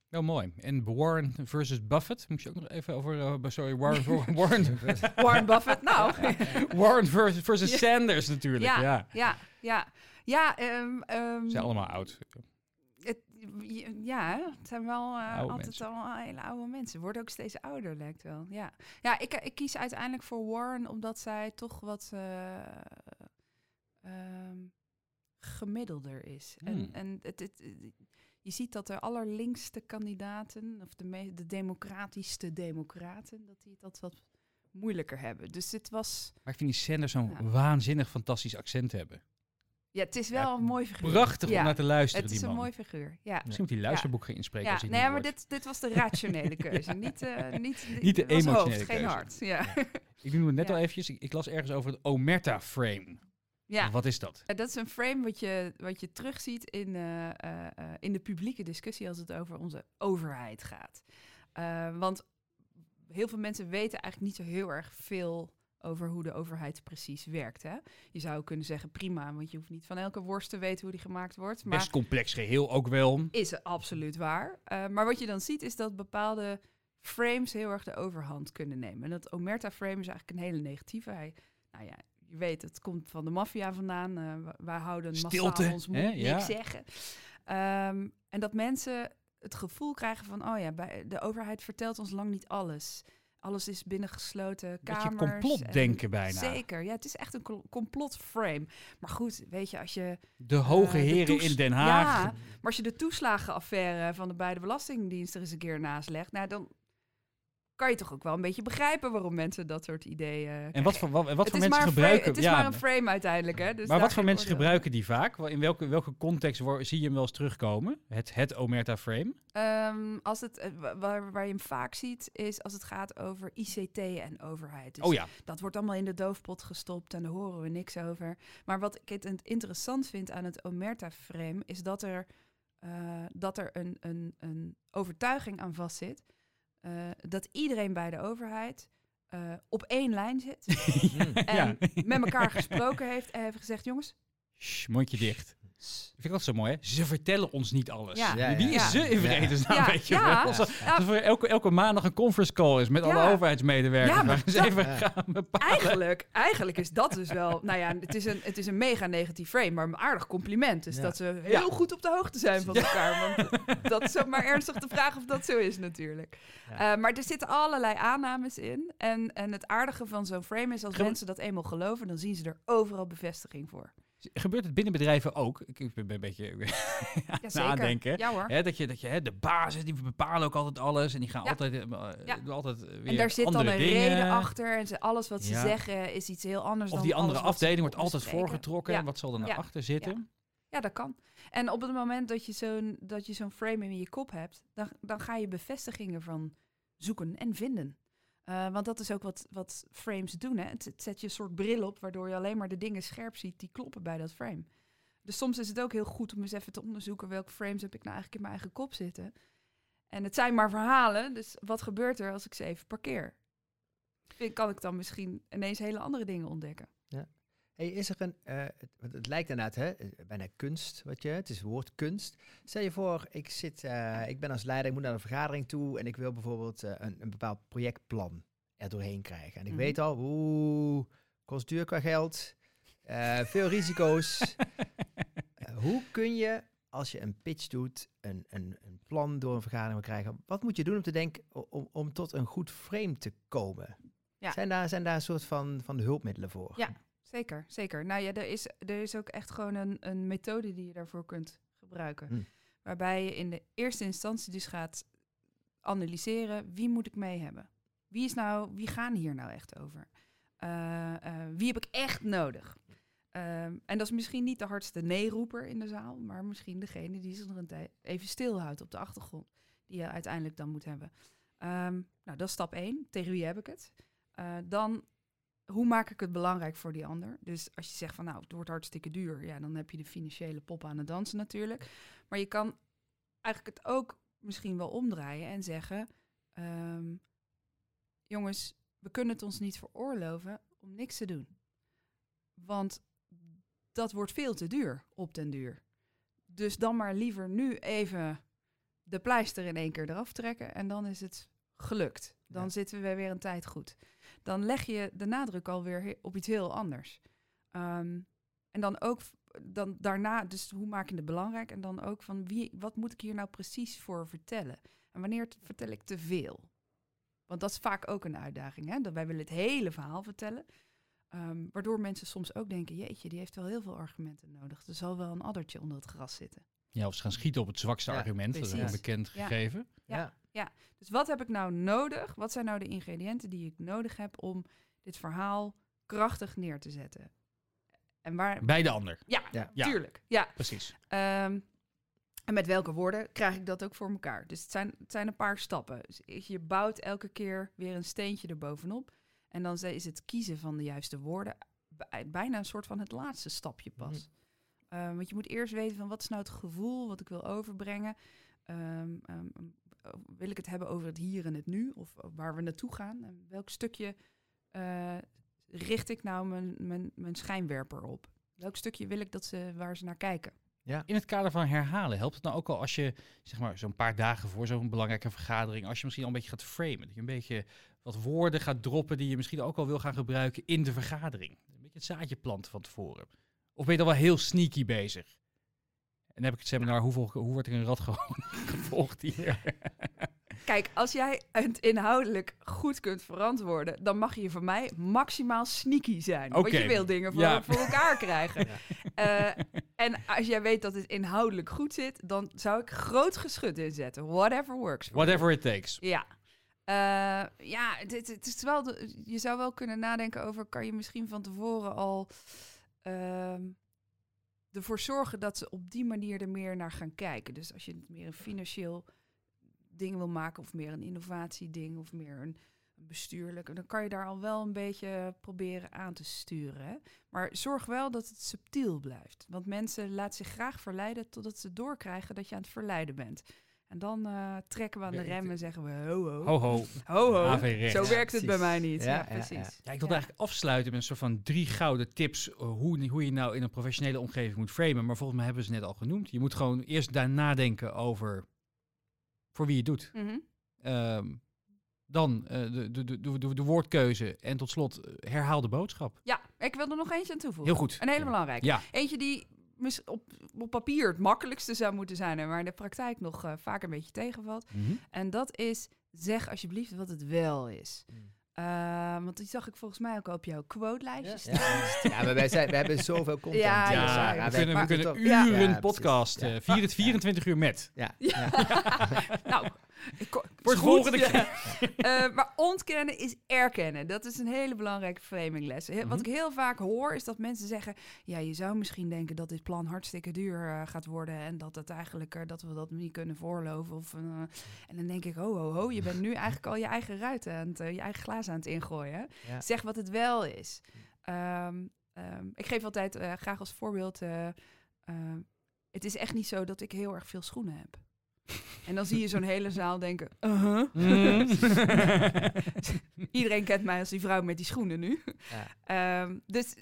Wel mooi. En Warren versus Buffett. Moet je ook nog even over... eh, sorry, Warren, Warren, Warren Buffett, nou. Warren versus, versus. Sanders natuurlijk. Ja. Ja. Ja, ja. Ja, ehm, Ze zijn allemaal oud. het, ja, het zijn wel eh, altijd mensen. allemaal hele oude mensen. Worden ook steeds ouder, lijkt wel. Ja, ja ik, ik kies uiteindelijk voor Warren omdat zij toch wat eh, ehm, gemiddelder is. Hmm. En, en het, het, je ziet dat de allerlinkste kandidaten, of de, me- de democratischste democraten, dat die het dat wat moeilijker hebben. Dus dit was... Maar ik vind die Sanders zo'n Ja. waanzinnig fantastisch accent hebben. Ja, het is wel Ja, een mooi figuur. Prachtig Ja, om naar te luisteren, Het is die een man. mooi figuur, ja. Misschien moet hij luisterboek gaan inspreken Ja, als hij nee, maar dit, dit was de rationele keuze. niet, eh, niet, Niet de emotionele hoofd, geen keuze. hart. Ja. Ik noemde het net al eventjes. Ik, ik las ergens over het Omerta-frame. ja. Wat is dat? Eh, Dat is een frame wat je, wat je terugziet in, eh, in de publieke discussie als het over onze overheid gaat. Want heel veel mensen weten eigenlijk niet zo heel erg veel over hoe de overheid precies werkt. Hè? Je zou kunnen zeggen prima, want je hoeft niet van elke worst te weten hoe die gemaakt wordt. Maar Best complex geheel ook wel. is absoluut waar. Eh, maar wat je dan ziet is dat bepaalde frames heel erg de overhand kunnen nemen. En dat Omerta-frame is eigenlijk een hele negatieve. Hij, nou ja, je weet, het komt van de maffia vandaan. W- wij houden Stilte, massaal ons mond hè? niks Ja. zeggen. Ehm, en dat mensen het gevoel krijgen van... oh ja, bij, de overheid vertelt ons lang niet alles. Alles is binnen gesloten Beetje kamers. complotdenken en- bijna. Zeker, ja, het is echt een complotframe. Maar goed, weet je, als je De hoge Eh, heren in Den Haag. Ja, maar als je de toeslagenaffaire van de beide belastingdiensten eens een keer naast legt, nou dan kan je toch ook wel een beetje begrijpen waarom mensen dat soort ideeën. En wat voor, wat, wat het voor mensen gebruiken... Frame, het is ja, maar een frame uiteindelijk, hè? Dus maar wat voor mensen oordeel. gebruiken die vaak? In welke, welke context zie je hem wel eens terugkomen? Het, het Omerta-frame? Ehm, als het, eh, wa- waar, waar je hem vaak ziet, is als het gaat over ICT en overheid. Dus Oh ja, Dat wordt allemaal in de doofpot gestopt en daar horen we niks over. Maar wat ik het interessant vind aan het Omerta-frame is dat er, eh, dat er een, een, een overtuiging aan vastzit. Eh dat iedereen bij de overheid eh, op één lijn zit. En Ja. met elkaar gesproken heeft en heeft gezegd: jongens, mondje dicht. Vind ik altijd zo mooi, hè? Ze vertellen ons niet alles. Ja. Ja, Wie ja. is ze in vredesnaam, Ja, weet je ja. wel? Er elke, elke maandag een conference call is met alle overheidsmedewerkers. Ja, maar dat- even Ja. gaan bepalen. Eigenlijk, eigenlijk is dat dus wel... Nou ja, het is een, het is een mega negatief frame, maar een aardig compliment. Dus Ja. dat ze heel Ja. goed op de hoogte zijn van elkaar. Want dat is ook maar ernstig de vraag of dat zo is natuurlijk. Ja. Eh, maar er zitten allerlei aannames in. En, en het aardige van zo'n frame is als mensen dat eenmaal geloven... dan zien ze er overal bevestiging voor. Gebeurt het binnen bedrijven ook? Ik ben een beetje zeker. nadenken. Ja hoor. Hè, dat je, dat je hè, de basis, die bepalen ook altijd alles. En die gaan Ja. altijd, eh, eh, Ja. altijd eh, weer En daar zit dan een dingen. reden achter. En ze, alles wat ze Ja. zeggen is iets heel anders Of dan die andere afdeling wordt altijd voorgetrokken. Ja. En wat zal er naar Ja. achter zitten? Ja, dat kan. En op het moment dat je zo'n dat je zo'n frame in je kop hebt, dan, dan ga je bevestigingen van zoeken en vinden. Eh, want dat is ook wat, wat frames doen. Hè? Het, het zet je een soort bril op, waardoor je alleen maar de dingen scherp ziet die kloppen bij dat frame. Dus soms is het ook heel goed om eens even te onderzoeken welke frames heb ik nou eigenlijk in mijn eigen kop zitten. En het zijn maar verhalen, dus wat gebeurt er als ik ze even parkeer? Kan ik dan misschien ineens hele andere dingen ontdekken? Hey, is er een, eh, het, het lijkt inderdaad, hè, eh, bijna kunst, wat je, het is woord kunst. Stel je voor, ik, zit, eh, ik ben als leider, ik moet naar een vergadering toe en ik wil bijvoorbeeld een, een bepaald projectplan er doorheen krijgen. En ik Mhm. weet al, oeh, kost duur qua geld, veel risico's. Hoe kun je, als je een pitch doet, een, een, een plan door een vergadering wil krijgen, wat moet je doen om te denken, om, om tot een goed frame te komen? Ja. Zijn, daar, zijn daar een soort van, van hulpmiddelen voor? Ja. Zeker, zeker. Nou ja, er is, er is ook echt gewoon een, een methode die je daarvoor kunt gebruiken. Hm. Waarbij je in de eerste instantie dus gaat analyseren wie moet ik mee hebben. Wie, is nou, wie gaan hier nou echt over? Eh, eh, wie heb ik echt nodig? Ehm, en dat is misschien niet de hardste nee-roeper in de zaal, maar misschien degene die zich nog een tijd even stilhoudt op de achtergrond, die je uiteindelijk dan moet hebben. Ehm, nou, dat is stap 1. Tegen wie heb ik het? Eh, dan hoe maak ik het belangrijk voor die ander? Dus als je zegt van nou, het wordt hartstikke duur, ja, dan heb je de financiële pop aan het dansen natuurlijk. Maar je kan eigenlijk het ook misschien wel omdraaien en zeggen: ehm, jongens, we kunnen het ons niet veroorloven om niks te doen. Want dat wordt veel te duur op den duur. Dus dan maar liever nu even de pleister in één keer eraf trekken en dan is het gelukt. Dan Ja. zitten we weer een tijd goed. Dan leg je de nadruk alweer op iets heel anders. Ehm, en dan ook dan daarna, dus hoe maak je het belangrijk? En dan ook van wie, wat moet ik hier nou precies voor vertellen? En wanneer vertel ik te veel? Want dat is vaak ook een uitdaging. Hè? Dat wij willen het hele verhaal vertellen. Ehm, waardoor mensen soms ook denken: jeetje, die heeft wel heel veel argumenten nodig. Er zal wel een addertje onder het gras zitten. Ja, of ze gaan schieten op het zwakste Ja, argument. Dat is een bekend Ja. gegeven. Ja. Dus wat heb ik nou nodig? Wat zijn nou de ingrediënten die ik nodig heb om dit verhaal krachtig neer te zetten? En waar. Bij de ander, Ja, Ja. Ja. tuurlijk. Ja. precies. Ehm, en met welke woorden krijg ik dat ook voor elkaar? Dus het zijn, het zijn een paar stappen. Dus je bouwt elke keer weer een steentje erbovenop. En dan is het kiezen van de juiste woorden bij- bijna een soort van het laatste stapje pas. Ehm, want je moet eerst weten van wat is nou het gevoel wat ik wil overbrengen. Ehm, wil ik het hebben over het hier en het nu? Of waar we naartoe gaan? En welk stukje eh, richt ik nou mijn, mijn, mijn schijnwerper op? Welk stukje wil ik dat ze, waar ze naar kijken? In het kader van herhalen, helpt het nou ook al als je zeg maar, zo'n paar dagen voor zo'n belangrijke vergadering, als je misschien al een beetje gaat framen, dat je een beetje wat woorden gaat droppen die je misschien ook al wil gaan gebruiken in de vergadering. Een beetje het zaadje planten van tevoren. Of ben je dan wel heel sneaky bezig? En dan heb ik het seminar, hoe, volg- hoe wordt er een rat gewoon gevolgd hier? Kijk, als jij het inhoudelijk goed kunt verantwoorden, dan mag je van mij maximaal sneaky zijn. Want Oké. je wil dingen voor, Ja. voor elkaar krijgen. Eh, en als jij weet dat het inhoudelijk goed zit, dan zou ik groot geschut inzetten. Whatever works. Whatever it takes. Ja. Eh, ja, het, het- het is wel de- je zou wel kunnen nadenken over, kan je misschien van tevoren al ehm, ervoor zorgen dat ze op die manier er meer naar gaan kijken. Dus als je het meer een financieel ding wil maken, of meer een innovatieding, of meer een, een bestuurlijk, dan kan je daar al wel een beetje proberen aan te sturen. Hè? Maar zorg wel dat het subtiel blijft. Want mensen laten zich graag verleiden totdat ze doorkrijgen dat je aan het verleiden bent. En dan eh, trekken we aan de rem en zeggen we ho ho. Ho ho, Ho ho. Zo Ja, werkt het bij mij niet. Ja, precies. ja. Ja, ik wilde eigenlijk afsluiten met een soort van drie gouden tips eh, hoe, hoe je nou in een professionele omgeving moet framen. Maar volgens mij hebben ze net al genoemd. Je moet gewoon eerst daar nadenken over voor wie je het doet. Mhm. Ehm, dan eh, de, de, de, de, de woordkeuze en tot slot herhaal de boodschap. Ja, ik wil er nog eentje aan toevoegen. Heel goed. Een hele belangrijke. Ja, Eentje die op, op papier het makkelijkste zou moeten zijn, maar in de praktijk nog eh, vaak een beetje tegenvalt. Mhm. En dat is, zeg alsjeblieft wat het wel is. Mm. Eh, want die zag ik volgens mij ook op jouw quote-lijstje Ja, staan. ja, maar wij, zijn, we hebben zoveel content. Ja, ja, we kunnen, we kunnen Ja. uren Ja, podcast, Ja. eh, 24, 24 uur met. Ja, ja. nou, ik goed, volgende ja. Eh, maar ontkennen is erkennen. Dat is een hele belangrijke framingles. Wat Mhm. ik heel vaak hoor is dat mensen zeggen... ja, je zou misschien denken dat dit plan hartstikke duur eh, gaat worden... en dat, het eigenlijk, eh, dat we dat niet kunnen voorloven. Of, en dan denk ik, ho, ho, ho, je bent nu eigenlijk al je eigen ruiten... aan het, eh, je eigen glazen aan het ingooien. Ja. Zeg wat het wel is. Ehm, ehm, ik geef altijd graag als voorbeeld... eh, eh, het is echt niet zo dat ik heel erg veel schoenen heb. En dan zie je zo'n hele zaal denken... uh-huh. Mhm. Iedereen kent mij als die vrouw met die schoenen nu. Ja. Ehm, dus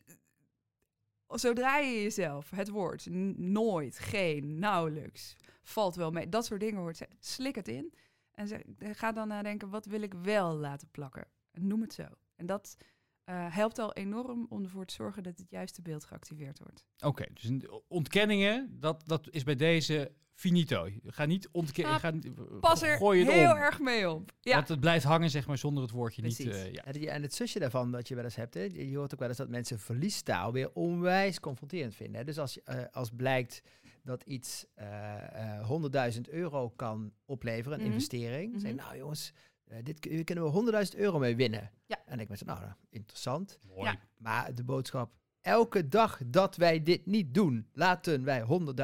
zodra je jezelf het woord nooit, geen, nauwelijks, valt wel mee, dat soort dingen hoort, ze- slik het in. En zeg, ga dan nadenken, wat wil ik wel laten plakken? En noem het zo. En dat eh, helpt al enorm om ervoor te zorgen dat het juiste beeld geactiveerd wordt. Oké, dus ontkenningen, dat, dat is bij deze finito. Ga niet ontkennen. Ah, Pas er gooi het heel om. erg mee op. Ja, Want het blijft hangen, zeg maar, zonder het woordje niet. Eh, ja. En het zusje daarvan dat je wel eens hebt, hè, je hoort ook wel eens dat mensen verliestaal weer onwijs confronterend vinden. Hè. Dus als, je, eh, als blijkt dat iets eh, eh, 100.000 euro kan opleveren, een Mhm. investering, zeg je, nou jongens, eh, dit hier kunnen we 100.000 euro mee winnen. Ja. En ik ben zo, nou, nou, interessant. Mooi. Ja. Maar de boodschap, elke dag dat wij dit niet doen, laten wij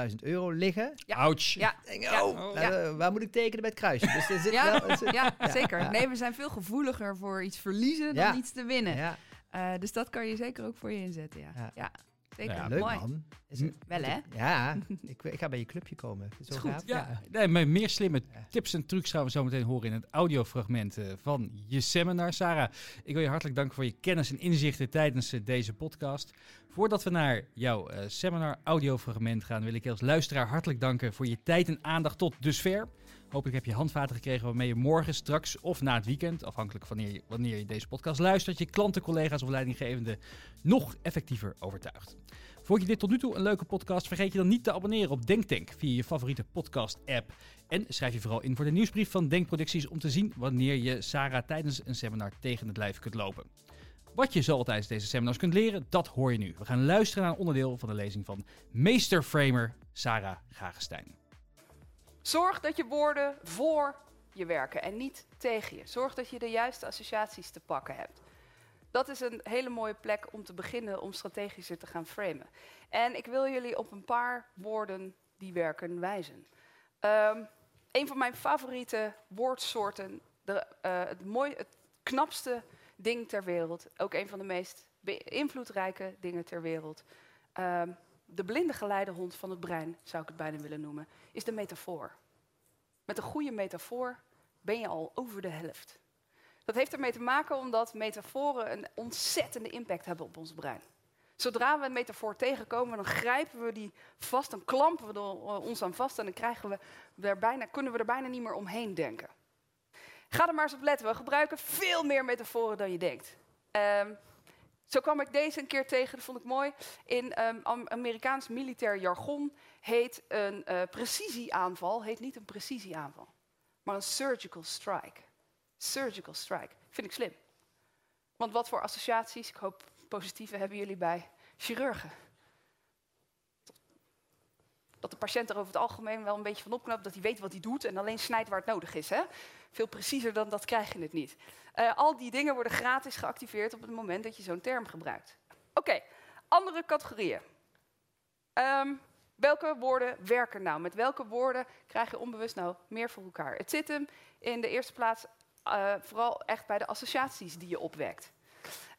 100.000 euro liggen. Ja. Ouch. Ja. Ja. oh, nou, eh, waar moet ik tekenen met het kruisje? Dus er zit Ja. wel, er zit- ja, Ja, zeker. ja. Nee, we zijn veel gevoeliger voor iets verliezen dan iets te winnen. ja, Eh, dus dat kan je zeker ook voor je inzetten, ja. Ja. Ja, zeker. Ja, leuk Mooi. man. Is het- Wel, hè? Ja, ik, ik ga bij je clubje komen. Zo Is goed. gaaf. Ja, nee, maar meer slimme Ja. tips en trucs gaan we zo meteen horen in het audiofragment eh, van je seminar. Sarah, ik wil je hartelijk danken voor je kennis en inzichten tijdens eh, deze podcast. Voordat we naar jouw eh, seminar audiofragment gaan, wil ik je als luisteraar hartelijk danken voor je tijd en aandacht tot dusver. Hopelijk heb je handvaten gekregen waarmee je morgen, straks of na het weekend, afhankelijk van wanneer je, wanneer je deze podcast luistert, je klanten, collega's of leidinggevenden nog effectiever overtuigt. Vond je dit tot nu toe een leuke podcast? Vergeet je dan niet te abonneren op DenkTank via je favoriete podcast-app. En schrijf je vooral in voor de nieuwsbrief van Denkproducties om te zien wanneer je Sarah tijdens een seminar tegen het lijf kunt lopen. Wat je zo tijdens deze seminars kunt leren, dat hoor je nu. We gaan luisteren naar een onderdeel van de lezing van meesterframer Sarah Gagestein. Zorg dat je woorden voor je werken en niet tegen je. Zorg dat je de juiste associaties te pakken hebt. Dat is een hele mooie plek om te beginnen om strategischer te gaan framen. En ik wil jullie op een paar woorden die werken wijzen. Ehm, een van mijn favoriete woordsoorten, de, eh, het, mooi, het knapste ding ter wereld, ook een van de meest invloedrijke dingen ter wereld. Ehm, de blinde geleidehond van het brein, zou ik het bijna willen noemen, is de metafoor. Met een goede metafoor ben je al over de helft. Dat heeft ermee te maken omdat metaforen een ontzettende impact hebben op ons brein. Zodra we een metafoor tegenkomen, dan grijpen we die vast, dan klampen we eh, ons aan vast en dan krijgen we kunnen we er bijna niet meer omheen denken. Ga er maar eens op letten, we gebruiken veel meer metaforen dan je denkt. Ehm, zo kwam ik deze een keer tegen, dat vond ik mooi. In ehm, Am- Amerikaans militair jargon heet een eh, precisieaanval heet niet een precisieaanval, maar een surgical strike. Surgical strike. Vind ik slim. Want wat voor associaties, ik hoop positieve, hebben jullie bij chirurgen? Dat de patiënt er over het algemeen wel een beetje van opknapt, dat hij weet wat hij doet en alleen snijdt waar het nodig is. Hè? Veel preciezer dan dat krijg je het niet. Eh, al die dingen worden gratis geactiveerd op het moment dat je zo'n term gebruikt. Oké, andere categorieën. Ehm, welke woorden werken nou? Met welke woorden krijg je onbewust nou meer voor elkaar? Het zit hem in de eerste plaats eh, vooral echt bij de associaties die je opwekt.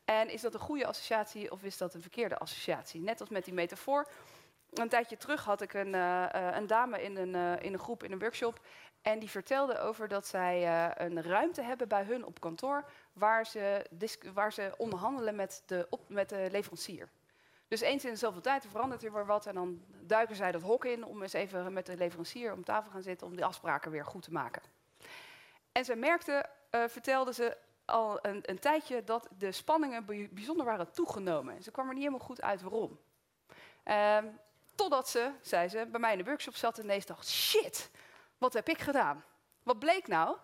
En is dat een goede associatie of is dat een verkeerde associatie? Net als met die metafoor. Een tijdje terug had ik een, eh, eh, een dame in een, eh, in een groep, in een workshop. En die vertelde over dat zij een ruimte hebben bij hun op kantoor. waar ze, waar ze onderhandelen met de, met de leverancier. Dus eens in zoveel tijd verandert er weer wat. En dan duiken zij dat hok in om eens even met de leverancier om tafel gaan zitten. om die afspraken weer goed te maken. En ze merkte, vertelde ze al een, een tijdje, dat de spanningen bij- bijzonder waren toegenomen. En ze kwam er niet helemaal goed uit waarom. Ehm, totdat ze, zei ze, bij mij in de workshop zat en ineens dacht: shit, wat heb ik gedaan? Wat bleek nou?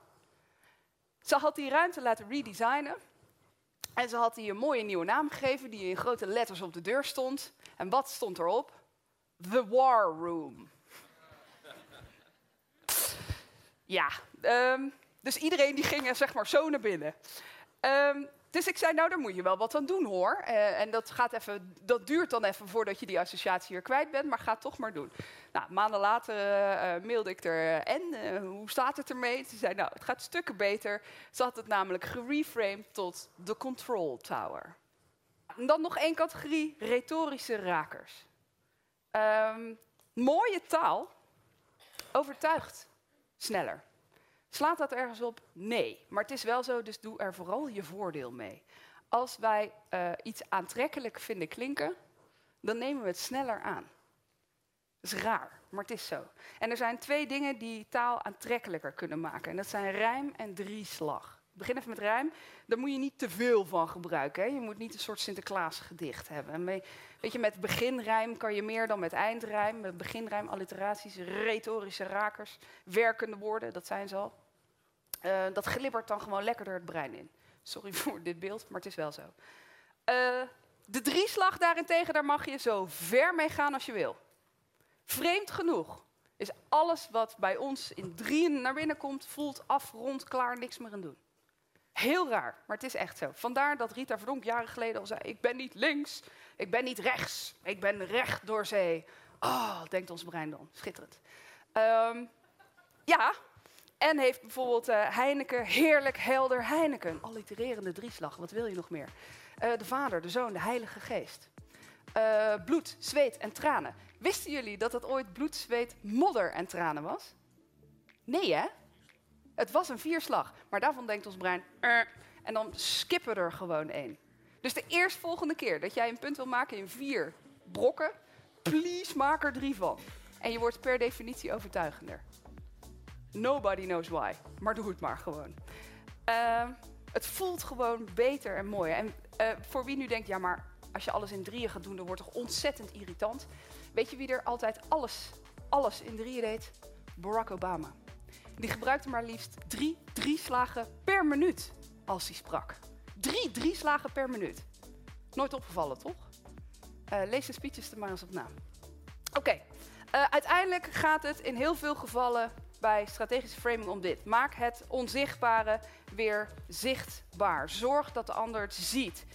Ze had die ruimte laten redesignen. En ze had die een mooie nieuwe naam gegeven, die in grote letters op de deur stond. En wat stond erop? The War Room. Ja, ehm, dus iedereen die ging zeg maar zo naar binnen. Ehm, dus ik zei, nou, daar moet je wel wat aan doen hoor. Eh, en dat, gaat even, dat duurt dan even voordat je die associatie weer kwijt bent, maar ga toch maar doen. Nou, maanden later eh, eh, mailde ik er, en hoe staat het ermee? Ze zei, nou, het gaat stukken beter. Ze had het namelijk gereframed tot de Control Tower. En dan nog één categorie, retorische rakers. Ehm, mooie taal overtuigt sneller. Slaat dat ergens op? Nee. Maar het is wel zo, dus doe er vooral je voordeel mee. Als wij eh, iets aantrekkelijk vinden klinken, dan nemen we het sneller aan. Dat is raar, maar het is zo. En er zijn twee dingen die taal aantrekkelijker kunnen maken. En dat zijn rijm en drieslag. Begin even met rijm. Daar moet je niet te veel van gebruiken. Hè. Je moet niet een soort Sinterklaas gedicht hebben. Weet je, met beginrijm kan je meer dan met eindrijm. Met beginrijm, alliteraties, retorische rakers, werkende woorden, dat zijn ze al. Eh, dat glibbert dan gewoon lekkerder het brein in. Sorry voor dit beeld, maar het is wel zo. Eh, de drieslag daarentegen, daar mag je zo ver mee gaan als je wil. Vreemd genoeg is alles wat bij ons in drieën naar binnen komt, voelt af, rond, klaar, niks meer aan doen. Heel raar, maar het is echt zo. Vandaar dat Rita Verdonk jaren geleden al zei: Ik ben niet links, ik ben niet rechts, ik ben recht door zee. Oh, denkt ons brein dan. Schitterend. Ehm, ja, en heeft bijvoorbeeld eh, Heineken, heerlijk helder Heineken. Allitererende drieslag, wat wil je nog meer? Eh, de Vader, de Zoon, de Heilige Geest. Eh, bloed, zweet en tranen. Wisten jullie dat het ooit bloed, zweet, modder en tranen was? Nee, hè? Het was een vierslag, maar daarvan denkt ons brein... En dan skippen er gewoon één. Dus de eerstvolgende keer dat jij een punt wil maken in vier brokken... please maak er drie van. En je wordt per definitie overtuigender. Nobody knows why, maar doe het maar gewoon. Eh, het voelt gewoon beter en mooier. En eh, voor wie nu denkt, ja, maar als je alles in drieën gaat doen, dan wordt het toch ontzettend irritant. Weet je wie er altijd alles, alles in drieën deed? Barack Obama. Die gebruikte maar liefst drie drieslagen per minuut als hij sprak. Drie drieslagen per minuut. Nooit opgevallen, toch? Eh, lees de speeches er maar eens op na. Oké, eh, uiteindelijk gaat het in heel veel gevallen bij strategische framing om dit. Maak het onzichtbare weer zichtbaar. Zorg dat de ander het ziet.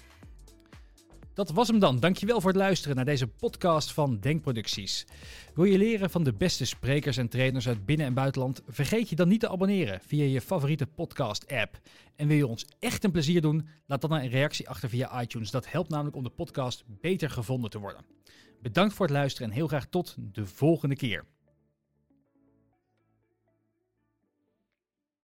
Dat was hem dan. Dankjewel voor het luisteren naar deze podcast van Denkproducties. Wil je leren van de beste sprekers en trainers uit binnen- en buitenland? Vergeet je dan niet te abonneren via je favoriete podcast-app. En wil je ons echt een plezier doen? Laat dan een reactie achter via iTunes. Dat helpt namelijk om de podcast beter gevonden te worden. Bedankt voor het luisteren en heel graag tot de volgende keer.